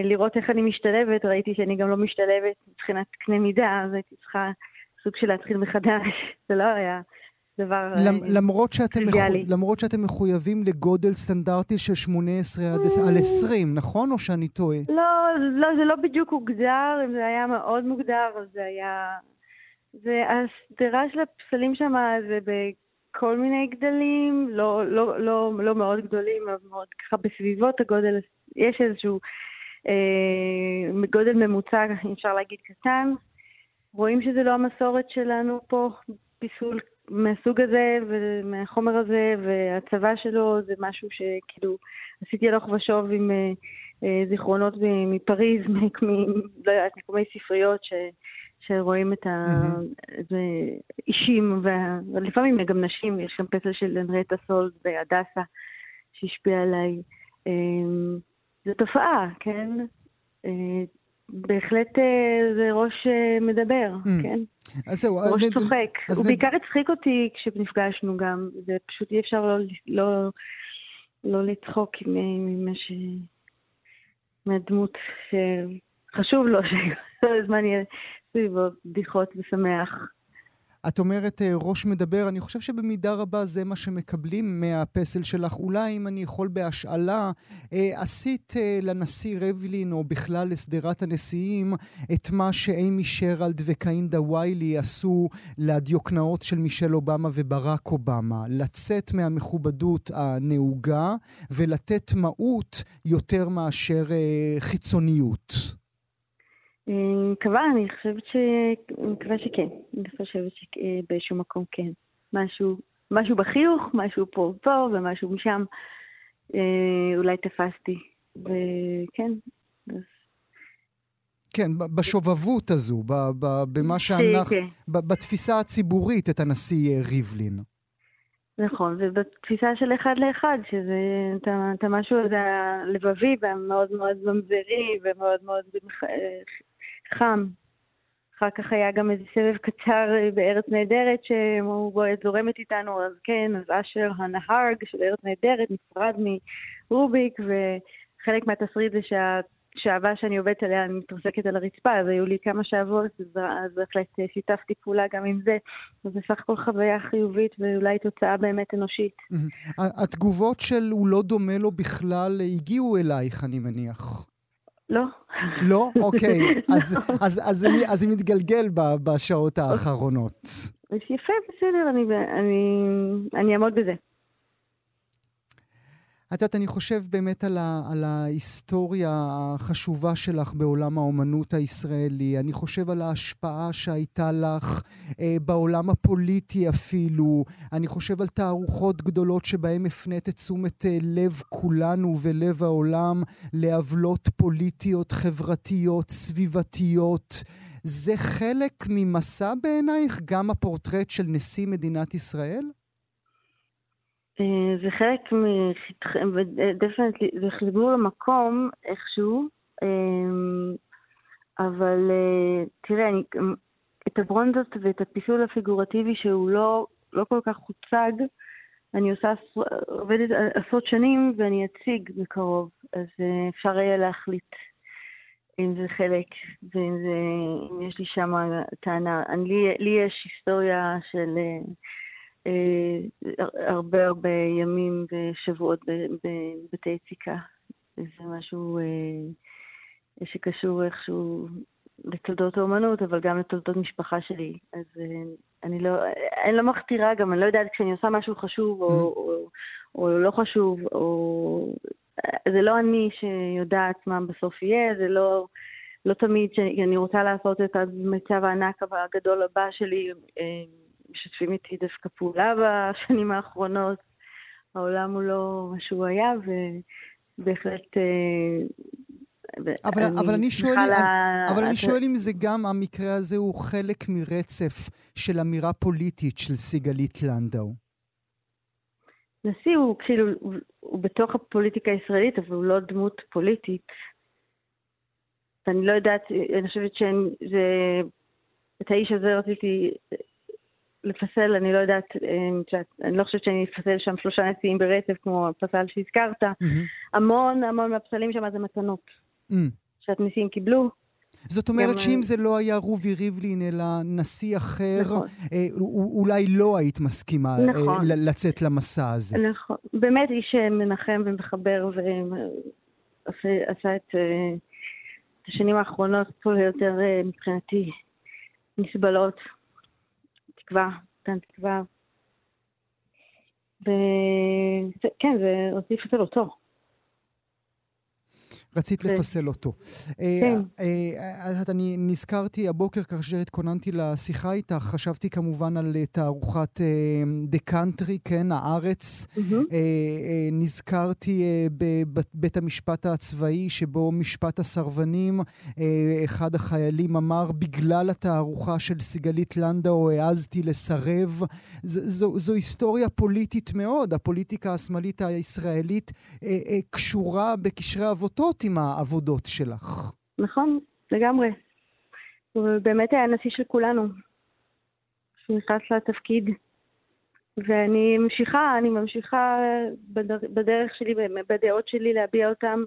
לראות איך אני משתלבת, ראיתי שאני גם לא משתלבת מבחינת קנה מידה, אז הייתי צריכה סוג של להתחיל מחדש, זה לא היה דבר למרות שאתם, מחו... למרות שאתם מחויבים לגודל סטנדרטי של 18 עד 20, נכון? או שאני טועה? לא, לא, זה לא בדיוק הוגדר, זה היה מאוד מוגדר, זה היה... זה, השדרה של הפסלים שם זה בכל מיני גדלים, לא, לא, לא, לא מאוד גדולים, אבל מאוד ככה בסביבות הגודל, יש איזשהו אה, גודל ממוצע, אפשר להגיד קטן. רואים שזה לא המסורת שלנו פה, פיסול מהסוג הזה ומהחומר הזה, והצבא שלו זה משהו שכאילו עשיתי הלוך ושוב עם אה, אה, זיכרונות מפריז, מ, לא יודעת, מקומי ספריות ש, שרואים את האישים, ולפעמים גם נשים, יש גם פסל של אנרטה סולד בהדסה שהשפיע עליי. אמ, זו תופעה, כן? אה, בהחלט זה ראש מדבר, mm. כן? אז זהו. ראש. צוחק. הוא. בעיקר הצחיק אותי כשנפגשנו גם. זה פשוט אי אפשר לא, לא, לא לצחוק ממה ש... מהדמות שחשוב לו שכל הזמן יהיה סביבו בדיחות ושמח. את אומרת אה, ראש מדבר, אני חושב שבמידה רבה זה מה שמקבלים מהפסל שלך. אולי אם אני יכול בהשאלה, אה, עשית אה, לנשיא רבלין, או בכלל לשדרת הנשיאים, את מה שאימי שרלד וקיינדה ויילי עשו לדיוקנאות של מישל אובמה וברק אובמה. לצאת מהמכובדות הנהוגה ולתת מהות יותר מאשר חיצוניות. אני מקווה, אני חושבת ש... אני מקווה שכן. אני חושבת שבאיזשהו מקום כן. משהו, משהו בחיוך, משהו פה ופה ומשהו משם. אה, אולי תפסתי. וכן, אז... כן, בשובבות הזו, במה שאנחנו, כן. בתפיסה הציבורית את הנשיא אה, ריבלין. נכון, ובתפיסה של אחד לאחד, שזה את המשהו הזה הלבבי והמאוד מאוד ממזרי ומאוד מאוד חם. אחר כך היה גם איזה סבב קצר אה, בארץ נהדרת שהוא זורמת איתנו, אז כן, אז אשר הנהרג של ארץ נהדרת נפרד מרוביק, וחלק מהתסריט זה שהשעבה שאני עובדת עליה אני מתרסקת על הרצפה, אז היו לי כמה שעבות, אז בהחלט שיתפתי פעולה גם עם זה. אז בסך הכל חוויה חיובית ואולי תוצאה באמת אנושית. התגובות של הוא לא דומה לו בכלל הגיעו אלייך, אני מניח. לא. לא? אוקיי. אז, לא. אז, אז, אז, אז זה מתגלגל בשעות האחרונות. יפה, בסדר, אני, אני, אני אעמוד בזה. את יודעת, אני חושב באמת על, ה, על ההיסטוריה החשובה שלך בעולם האומנות הישראלי. אני חושב על ההשפעה שהייתה לך אה, בעולם הפוליטי אפילו. אני חושב על תערוכות גדולות שבהן הפנית את תשומת אה, לב כולנו ולב העולם לעוולות פוליטיות, חברתיות, סביבתיות. זה חלק ממסע בעינייך, גם הפורטרט של נשיא מדינת ישראל? אה, זה חלק מ... דפנטלי, זה חיבור למקום איכשהו, אה, אבל אה, תראה, אני, את הברונזות ואת הפיסול הפיגורטיבי שהוא לא, לא כל כך הוצג, אני עושה, עובדת עשרות שנים ואני אציג בקרוב, אז אפשר יהיה להחליט אם זה חלק, ואם זה, אם יש לי שם טענה. אני, לי, לי יש היסטוריה של... אה, הרבה הרבה ימים ושבועות בבתי יציקה. זה משהו אה, שקשור איכשהו לתולדות האומנות, אבל גם לתולדות משפחה שלי. אז אה, אני לא, אני לא מכתירה גם, אני לא יודעת כשאני עושה משהו חשוב או, mm-hmm. או, או לא חשוב, או... זה לא אני שיודעת מה בסוף יהיה, זה לא... לא תמיד שאני רוצה לעשות את המצב הענק הגדול הבא שלי, משתפים איתי דווקא פעולה בשנים האחרונות. העולם הוא לא מה שהוא היה, ובהחלט... אה, אבל אני, אבל אני שואל, לה... אבל אני שואל אם זה גם, המקרה הזה הוא חלק מרצף של אמירה פוליטית של סיגלית לנדאו. נשיא הוא כאילו, הוא, הוא בתוך הפוליטיקה הישראלית, אבל הוא לא דמות פוליטית. ואני לא יודעת, אני חושבת שזה... את האיש הזה רציתי לפסל, אני לא יודעת, אה, אני לא חושבת שאני אפסל שם שלושה נשיאים ברצף, כמו הפסל שהזכרת. Mm-hmm. המון המון מהפסלים שם זה מתנות, mm. שהנשיאים קיבלו. זאת אומרת גם... שאם זה לא היה רובי ריבלין, אלא נשיא אחר, נכון. אה, אולי לא היית מסכימה אה, נכון. אה, לצאת למסע הזה. נכון. באמת איש מנחם ומחבר ועשה את, אה, את השנים האחרונות פה יותר אה, מבחינתי נסבלות. תקווה, נתן תקווה. וכן, זה הוסיף אצל אותו. רצית כן. לפסל אותו. כן. אה, אה, אני נזכרתי הבוקר, כאשר התכוננתי לשיחה איתך, חשבתי כמובן על אה, תערוכת דה קאנטרי, כן, הארץ. אה, אה, נזכרתי אה, בבית המשפט הצבאי, שבו משפט הסרבנים, אה, אחד החיילים אמר, בגלל התערוכה של סיגלית לנדאו העזתי לסרב. זו, זו היסטוריה פוליטית מאוד. הפוליטיקה השמאלית הישראלית אה, אה, קשורה בקשרי אבותות עם העבודות שלך. נכון, לגמרי. הוא באמת היה הנשיא של כולנו, שנכנס לתפקיד. ואני ממשיכה, אני ממשיכה בדר, בדרך שלי, בדעות שלי, להביע אותם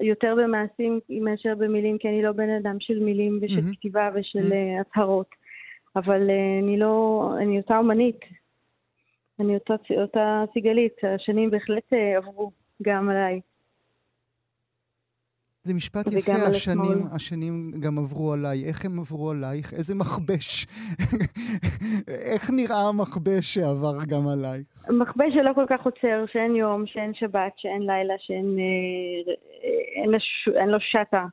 יותר במעשים מאשר במילים, כי אני לא בן אדם של מילים ושל מהמם. כתיבה ושל. אה, הצהרות. אבל אה, אני לא, אני אותה אומנית. אני אותה, אותה סיגלית. השנים בהחלט אה, עברו גם עליי. זה משפט יפה, השנים, השמאל. השנים גם עברו עליי. איך הם עברו עלייך? איזה מכבש. איך נראה המכבש שעבר גם עלייך? מכבש שלא כל כך עוצר, שאין יום, שאין שבת, שאין לילה, שאין אה, אין, לש, אין לו שטה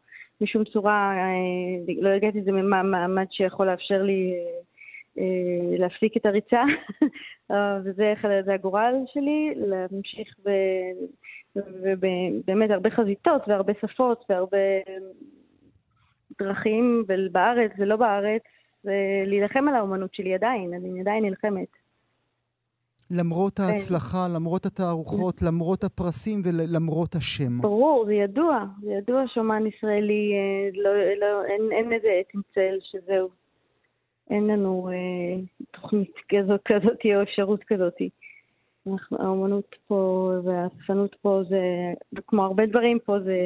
משום צורה. אה, לא הגעתי לזה ממעמד שיכול לאפשר לי אה, אה, להפסיק את הריצה, אה, וזה זה הגורל שלי, להמשיך ב... ובאמת הרבה חזיתות והרבה שפות והרבה דרכים בארץ ולא בארץ, ולהילחם על האומנות שלי עדיין, אני עדיין נלחמת. למרות ההצלחה, למרות התערוכות, למרות הפרסים ולמרות השם. ברור, זה ידוע. זה ידוע שאומן ישראלי, אה, לא, לא, אין, אין איזה עת עם צל שזהו. אין לנו אה, תוכנית כזאת, כזאת או אפשרות כזאת. אנחנו, האומנות פה והאספנות פה זה, כמו הרבה דברים פה, זה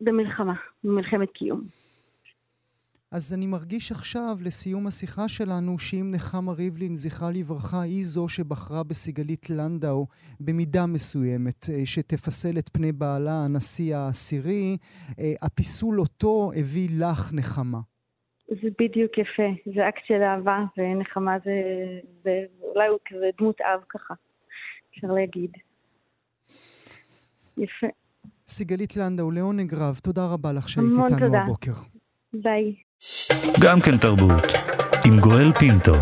במלחמה, במלחמת קיום. אז אני מרגיש עכשיו, לסיום השיחה שלנו, שאם נחמה ריבלין, זכרה לברכה, היא זו שבחרה בסיגלית לנדאו במידה מסוימת, אה, שתפסלי את פני בעלה, הנשיא העשירי, אה, הפיסול אותו הביא לך נחמה. זה בדיוק יפה, זה אקט של אהבה, ונחמה זה, זה אולי הוא כזה דמות אב ככה, אפשר להגיד. יפה, סיגלית לנדאו, לעונג רב, תודה רבה לך שהיית איתנו תודה. הבוקר. ביי. גם כן תרבות, עם גואל פינטו.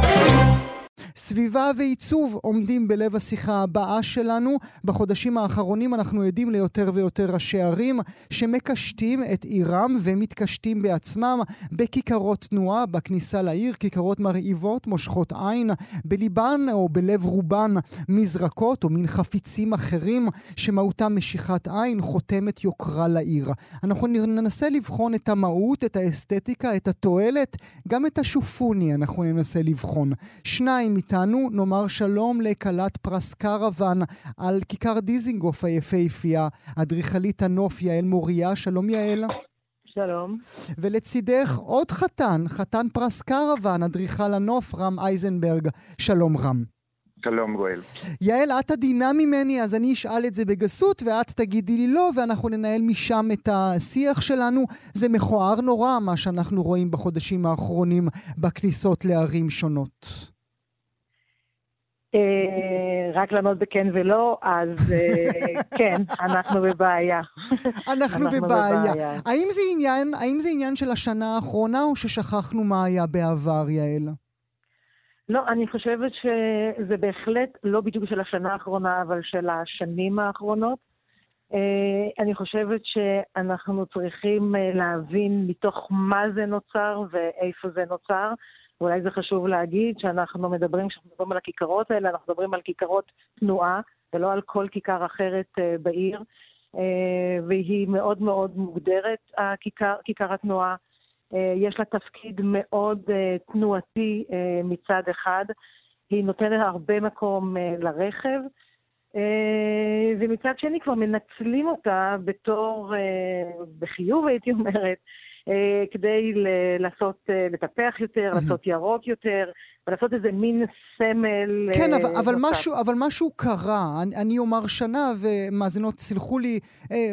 סביבה ועיצוב עומדים בלב השיחה הבאה שלנו. בחודשים האחרונים אנחנו עדים ליותר ויותר ראשי ערים שמקשטים את עירם ומתקשטים בעצמם בכיכרות תנועה, בכניסה לעיר, כיכרות מרהיבות, מושכות עין, בליבן או בלב רובן מזרקות או מין חפיצים אחרים שמהותם משיכת עין, חותמת יוקרה לעיר. אנחנו ננסה לבחון את המהות, את האסתטיקה, את התועלת, גם את השופוני אנחנו ננסה לבחון. שניים איתנו, נאמר שלום לכלת פרס קרוון על כיכר דיזינגוף היפהפייה, אדריכלית הנוף יעל מוריה, שלום יעל. שלום. ולצידך עוד חתן, חתן פרס קרוון, אדריכל הנוף רם אייזנברג, שלום רם. שלום גואל. יעל, את עדינה ממני, אז אני אשאל את זה בגסות, ואת תגידי לי לא, ואנחנו ננהל משם את השיח שלנו. זה מכוער נורא, מה שאנחנו רואים בחודשים האחרונים בכניסות לערים שונות. אה, רק לענות בכן ולא, אז אה, כן, אנחנו בבעיה. אנחנו בבעיה. האם זה עניין, האם זה עניין של השנה האחרונה, או ששכחנו מה היה בעבר, יעל? לא, אני חושבת שזה בהחלט לא בדיוק של השנה האחרונה, אבל של השנים האחרונות. אה, אני חושבת שאנחנו צריכים להבין מתוך מה זה נוצר ואיפה זה נוצר. ואולי זה חשוב להגיד שאנחנו מדברים, כשאנחנו מדברים על הכיכרות האלה, אנחנו מדברים על כיכרות תנועה, ולא על כל כיכר אחרת אה, בעיר. אה, והיא מאוד מאוד מוגדרת, הכיכר, כיכר התנועה. אה, יש לה תפקיד מאוד תנועתי מצד אחד. היא נותנת הרבה מקום לרכב, ומצד שני כבר מנצלים אותה בתור, בחיוב הייתי אומרת, כדי לעשות, אה, לטפח יותר, לעשות ירוק יותר, ולעשות איזה מין סמל כן, אבל, אבל, משהו, אבל משהו קרה. אני, אני אומר שנה, ומאזינות, סלחו לי,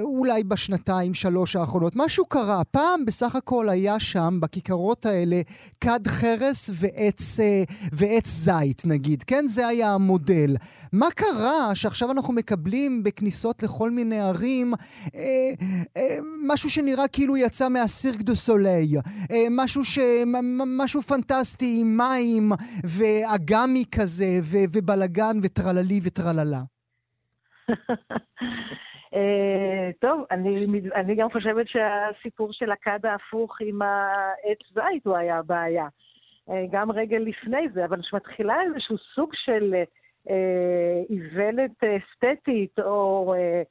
אולי בשנתיים, שלוש האחרונות. משהו קרה. פעם בסך הכל היה שם, בכיכרות האלה, כד חרס ועץ, ועץ זית, נגיד. כן, זה היה המודל. מה קרה שעכשיו אנחנו מקבלים בכניסות לכל מיני ערים אה, אה, משהו שנראה כאילו יצא מהסירק דה סוליי, אה, משהו, ש... משהו פנטסטי עם מים ואגמי כזה ו... ובלגן וטרללי וטרללה. Uh, טוב, אני, אני גם חושבת שהסיפור של הכד ההפוך עם העץ זית הוא היה הבעיה. Uh, גם רגע לפני זה, אבל כשמתחילה איזשהו סוג של אה, איוולת אסתטית או אה,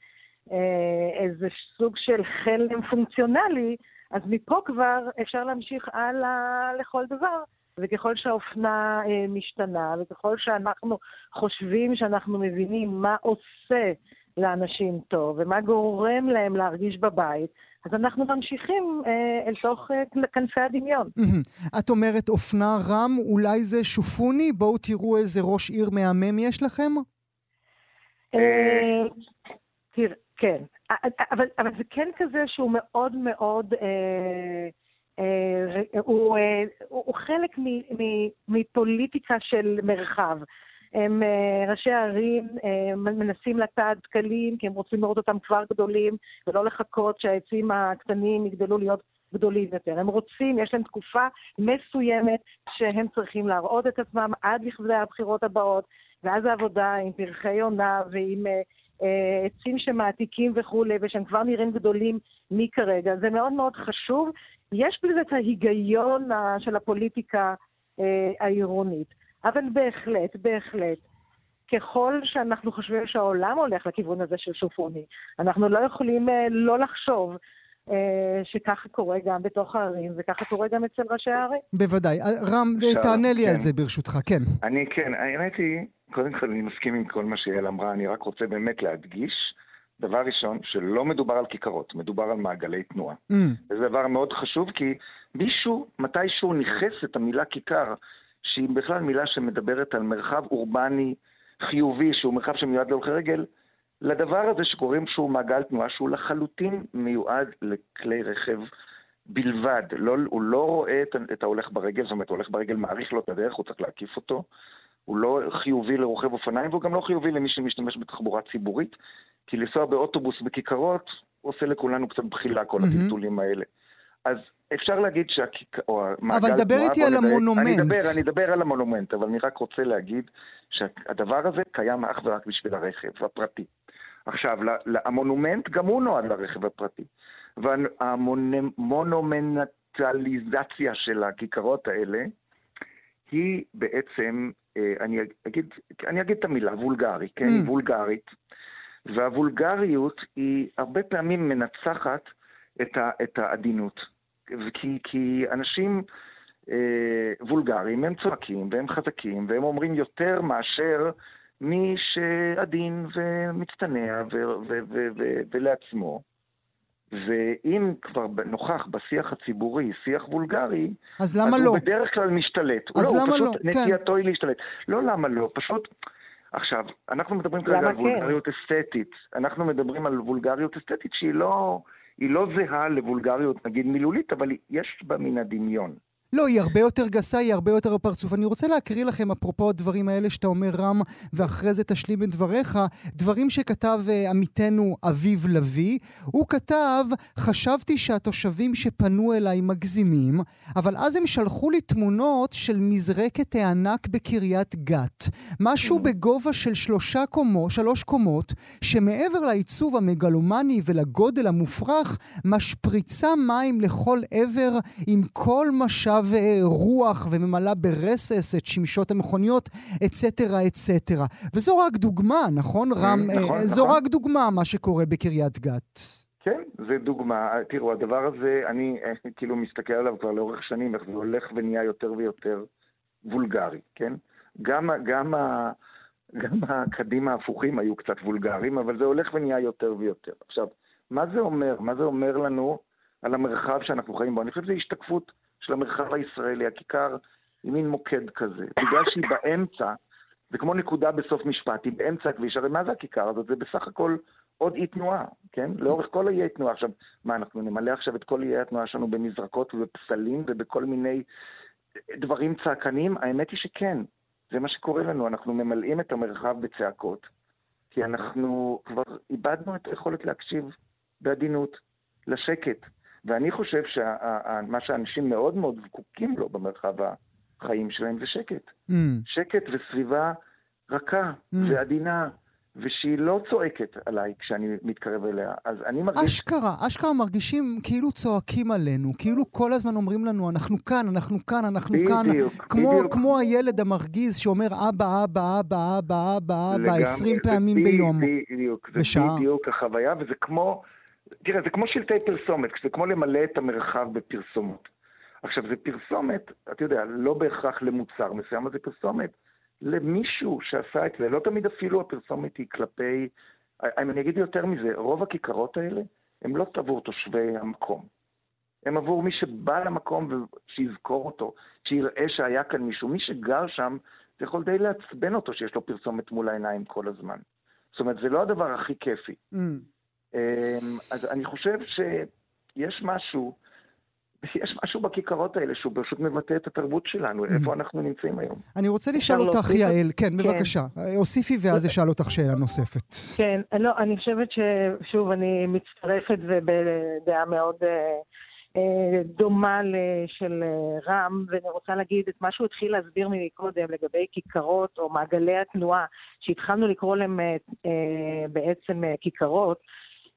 אה, איזה סוג של חלם פונקציונלי, אז מפה כבר אפשר להמשיך הלאה לכל דבר. וככל שהאופנה אה, משתנה, וככל שאנחנו חושבים שאנחנו מבינים מה עושה לאנשים טוב, ומה גורם להם להרגיש בבית, אז אנחנו ממשיכים אה, אל תוך אה, כנפי הדמיון. את אומרת אופנה רם, אולי זה שופוני? בואו תראו איזה ראש עיר מהמם יש לכם? אה, תראה, כן. אבל, אבל זה כן כזה שהוא מאוד מאוד... אה, אה, הוא, אה, הוא חלק מפוליטיקה של מרחב. הם אה, ראשי הערים אה, מנסים לטעת דקלים כי הם רוצים לראות אותם כבר גדולים ולא לחכות שהעצים הקטנים יגדלו להיות גדולים יותר. הם רוצים, יש להם תקופה מסוימת שהם צריכים להראות את עצמם עד לכדי הבחירות הבאות, ואז העבודה עם פרחי עונה ועם אה, עצים שמעתיקים וכולי, ושהם כבר נראים גדולים מכרגע. זה מאוד מאוד חשוב. יש בזה את ההיגיון של הפוליטיקה אה, העירונית. אבל בהחלט, בהחלט, ככל שאנחנו חושבים שהעולם הולך לכיוון הזה של שופוני, אנחנו לא יכולים אה, לא לחשוב אה, שככה קורה גם בתוך הערים, וככה קורה גם אצל ראשי הערים. בוודאי. אה, רם, תענה לי כן. על זה ברשותך, כן. אני כן, האמת היא, קודם כל אני מסכים עם כל מה שיעל אמרה, אני רק רוצה באמת להדגיש, דבר ראשון, שלא מדובר על כיכרות, מדובר על מעגלי תנועה. Mm. זה דבר מאוד חשוב, כי מישהו, מתישהו ניכס את המילה כיכר שהיא בכלל מילה שמדברת על מרחב אורבני חיובי, שהוא מרחב שמיועד להולכי רגל, לדבר הזה שקוראים שהוא מעגל תנועה, שהוא לחלוטין מיועד לכלי רכב בלבד. לא, הוא לא רואה את, את ההולך ברגל, זאת אומרת, ההולך ברגל מעריך לו את הדרך, הוא צריך להקיף אותו. הוא לא חיובי לרוכב אופניים, והוא גם לא חיובי למי שמשתמש בתחבורה ציבורית, כי לנסוע באוטובוס בכיכרות עושה לכולנו קצת בחילה, כל. הטלטולים האלה. אז אפשר להגיד שהכיכר... אבל דבר איתי על המונומנט. אני אדבר, אני אדבר על המונומנט, אבל אני רק רוצה להגיד שהדבר הזה קיים אך ורק בשביל הרכב הפרטי. עכשיו, המונומנט גם הוא נועד לרכב הפרטי. והמונומנטליזציה של הכיכרות האלה היא בעצם, אני אגיד, אני אגיד את המילה, וולגרי, כן? היא mm. וולגרית. והוולגריות היא הרבה פעמים מנצחת את, ה, את העדינות. כי, כי אנשים אה, וולגריים הם צועקים והם חזקים והם אומרים יותר מאשר מי שעדין ומצטנע ו- ו- ו- ו- ולעצמו. ואם כבר נוכח בשיח הציבורי שיח וולגרי, אז למה אז לא? הוא בדרך כלל משתלט. אז לא, למה הוא פשוט לא? נטייתו כן. היא להשתלט. לא למה לא, פשוט... עכשיו, אנחנו מדברים כרגע על כן? וולגריות אסתטית. אנחנו מדברים על וולגריות אסתטית שהיא לא... היא לא זהה לבולגריות, נגיד מילולית, אבל יש בה מן הדמיון. לא, היא הרבה יותר גסה, היא הרבה יותר הפרצוף. אני רוצה להקריא לכם, אפרופו הדברים האלה שאתה אומר, רם, ואחרי זה תשלים את דבריך, דברים שכתב uh, עמיתנו אביב לביא. הוא כתב, חשבתי שהתושבים שפנו אליי מגזימים, אבל אז הם שלחו לי תמונות של מזרקת הענק בקריית גת. משהו mm. בגובה של שלושה קומו, שלוש קומות, שמעבר לעיצוב המגלומני ולגודל המופרך, משפריצה מים לכל עבר עם כל משאב רוח וממלאה ברסס את שמשות המכוניות, אצטרה אצטרה. וזו רק דוגמה, נכון, רם? נכון, נכון. זו רק דוגמה, מה שקורה בקריית גת. כן, זה דוגמה. תראו, הדבר הזה, אני כאילו מסתכל עליו כבר לאורך שנים, איך זה הולך ונהיה יותר ויותר וולגרי, כן? גם, גם, ה, גם הקדים ההפוכים היו קצת וולגריים, אבל זה הולך ונהיה יותר ויותר. עכשיו, מה זה אומר? מה זה אומר לנו על המרחב שאנחנו חיים בו. אני חושב שזו השתקפות של המרחב הישראלי. הכיכר היא מין מוקד כזה. בגלל שהיא באמצע, זה כמו נקודה בסוף משפט, היא באמצע הכביש. הרי מה זה הכיכר הזאת? זה בסך הכל עוד אי תנועה, כן? לאורך כל האי תנועה. עכשיו, מה, אנחנו נמלא עכשיו את כל איי התנועה שלנו במזרקות ובפסלים ובכל מיני דברים צעקניים? האמת היא שכן, זה מה שקורה לנו. אנחנו ממלאים את המרחב בצעקות, כי אנחנו כבר איבדנו את היכולת להקשיב בעדינות לשקט. ואני חושב שמה שאנשים מאוד מאוד זקוקים לו במרחב החיים שלהם זה שקט. Mm. שקט וסביבה רכה mm. ועדינה. ושהיא לא צועקת עליי כשאני מתקרב אליה. אז אני מרגיש... אשכרה, אשכרה מרגישים כאילו צועקים עלינו, כאילו כל הזמן אומרים לנו, אנחנו כאן, אנחנו כאן, אנחנו בדיוק, כאן. בדיוק, כמו, בדיוק. כמו הילד המרגיז שאומר אבא, אבא, אבא, אבא, אבא, אבא, עשרים פעמים בדיוק, ביום. בדיוק, זה בשעה. בדיוק החוויה, וזה כמו... תראה, זה כמו שלטי פרסומת, זה כמו למלא את המרחב בפרסומות. עכשיו, זה פרסומת, אתה יודע, לא בהכרח למוצר מסוים, אבל זה פרסומת למישהו שעשה את זה. לא תמיד אפילו הפרסומת היא כלפי... אם אני אגיד יותר מזה, רוב הכיכרות האלה הם לא עבור תושבי המקום. הם עבור מי שבא למקום ושיזכור אותו, שיראה שהיה כאן מישהו. מי שגר שם, זה יכול די לעצבן אותו שיש לו פרסומת מול העיניים כל הזמן. זאת אומרת, זה לא הדבר הכי כיפי. Mm. אז אני חושב שיש משהו יש משהו בכיכרות האלה שהוא פשוט מבטא את התרבות שלנו, איפה אנחנו נמצאים היום. אני רוצה לשאול אותך, יעל, כן, בבקשה. הוסיפי ואז אשאל אותך שאלה נוספת. כן, לא, אני חושבת ששוב, אני מצטרפת ובדעה מאוד דומה של רם, ואני רוצה להגיד את מה שהוא התחיל להסביר מקודם לגבי כיכרות או מעגלי התנועה, שהתחלנו לקרוא להם בעצם כיכרות,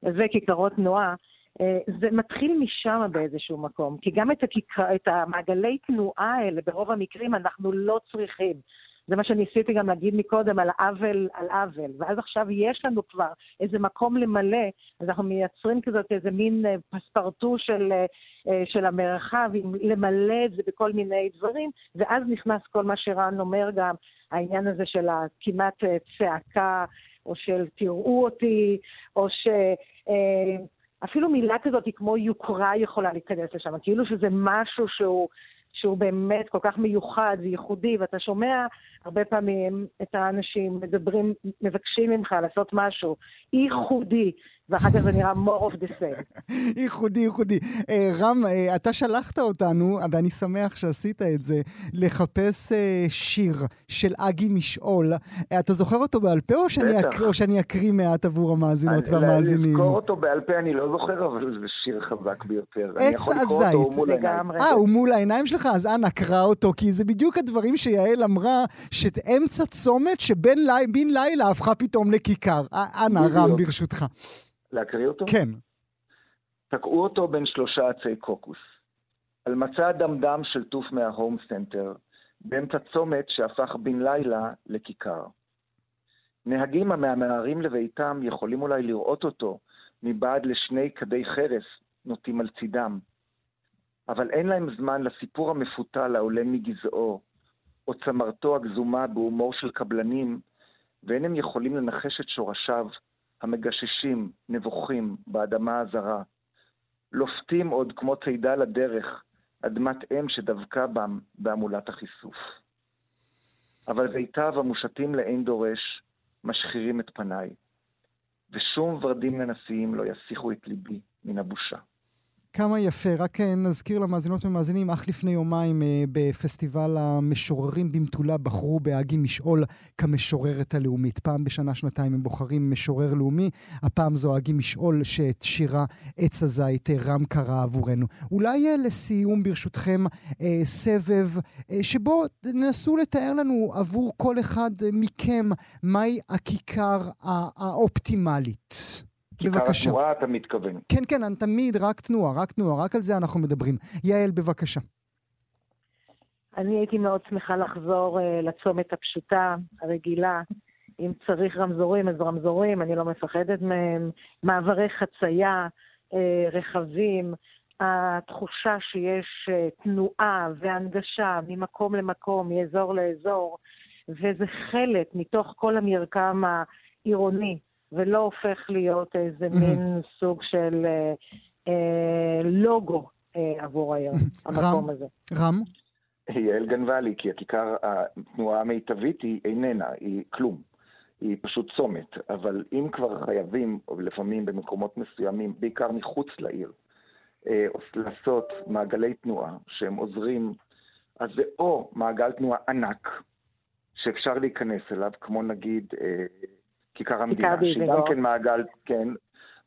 זה כיכרות תנועה. אה, זה מתחיל משם באיזשהו מקום, כי גם את, הכיכר, את המעגלי תנועה האלה, ברוב המקרים אנחנו לא צריכים. זה מה שניסיתי גם להגיד מקודם על עוול על עוול. ואז עכשיו יש לנו כבר איזה מקום למלא, אז אנחנו מייצרים כזאת איזה מין אה, פספרטו של, אה, של המרחב, למלא את זה בכל מיני דברים, ואז נכנס כל מה שרן אומר גם, העניין הזה של הכמעט צעקה, או של תראו אותי, או ש... אפילו מילה כזאת כמו יוקרה יכולה להיכנס לשם, כאילו שזה משהו שהוא, שהוא באמת כל כך מיוחד וייחודי, ואתה שומע הרבה פעמים את האנשים מדברים, מבקשים ממך לעשות משהו ייחודי, ואחר כך זה נראה more of the same. ייחודי, ייחודי. אה, רם, אה, אתה שלחת אותנו, ואני שמח שעשית את זה, לחפש אה, שיר של אגי משעול. אתה זוכר אותו בעל פה, או שאני, אק... או שאני אקריא מעט עבור המאזינות והמאזינים? לזכור אותו בעל פה אני לא זוכר, אבל זה שיר חזק ביותר. עץ הזית. אה, הוא מול העיניים שלך? אז אנא, קרא אותו, כי זה בדיוק הדברים שיעל אמרה, שאמצע צומת שבין לי, לילה הפכה פתאום לכיכר. אנא, רם, ברשותך. להקריא אותו? כן. תקעו אותו בין שלושה עצי קוקוס. על מצע הדמדם של טוף מההום סנטר, באמצע צומת שהפך בן לילה לכיכר. נהגים המהמהרים לביתם יכולים אולי לראות אותו מבעד לשני כדי חרס נוטים על צידם. אבל אין להם זמן לסיפור המפותל העולה מגזעו, או צמרתו הגזומה בהומור של קבלנים, ואין הם יכולים לנחש את שורשיו המגששים, נבוכים, באדמה הזרה. לופתים עוד כמו צידה לדרך, אדמת אם שדבקה בם בהמולת החיסוף. אבל זיתיו המושתים לאין דורש, משחירים את פניי, ושום ורדים לנשיאים לא יסיחו את ליבי מן הבושה. כמה יפה. רק אה, נזכיר למאזינות ומאזינים, אך לפני יומיים אה, בפסטיבל המשוררים במתולה בחרו באגי משעול כמשוררת הלאומית. פעם בשנה, שנתיים הם בוחרים משורר לאומי. הפעם זו אגי משעול שאת שירה עץ הזית אה, רם קרא עבורנו. אולי לסיום, ברשותכם, סבב שבו תנסו לתאר לנו עבור כל אחד מכם מהי הכיכר האופטימלית. בבקשה. כיכר התנועה אתה מתכוון. כן, כן, אני תמיד רק תנועה, רק תנועה, רק על זה אנחנו מדברים. יעל, בבקשה. אני הייתי מאוד שמחה לחזור uh, לצומת הפשוטה, הרגילה. אם צריך רמזורים, אז רמזורים, אני לא מפחדת מהם. מעברי חצייה, uh, רכבים, התחושה שיש uh, תנועה והנגשה ממקום למקום, מאזור לאזור, וזה חלק מתוך כל המרקם העירוני ולא הופך להיות איזה מין סוג של אה, אה, לוגו אה, עבור העיר, המקום הזה. רם? יעל גנבה לי, כי הכיכר, התנועה המיטבית היא איננה, היא כלום. היא פשוט צומת, אבל אם כבר חייבים, או לפעמים במקומות מסוימים, בעיקר מחוץ לעיר, אה, לעשות מעגלי תנועה שהם עוזרים, אז זה או מעגל תנועה ענק, שאפשר להיכנס אליו, כמו נגיד אה, כיכר המדינה, שגם כן מעגל, כן,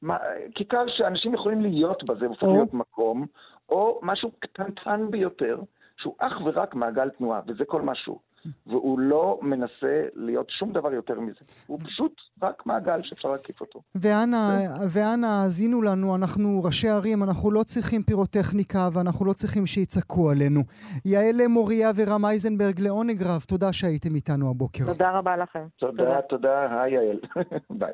מה, כיכר שאנשים יכולים להיות בה, זה הופך להיות מקום, או משהו קטנטן ביותר, שהוא אך ורק מעגל תנועה, וזה כל משהו. והוא לא מנסה להיות שום דבר יותר מזה. הוא פשוט רק מעגל שאפשר להקיף אותו. ואנא, האזינו לנו, אנחנו ראשי ערים, אנחנו לא צריכים פירוטכניקה ואנחנו לא צריכים שיצעקו עלינו. יעל מוריה ורם אייזנברג לעונג רב, תודה שהייתם איתנו הבוקר. תודה רבה לכם. תודה, תודה, היי יעל. ביי.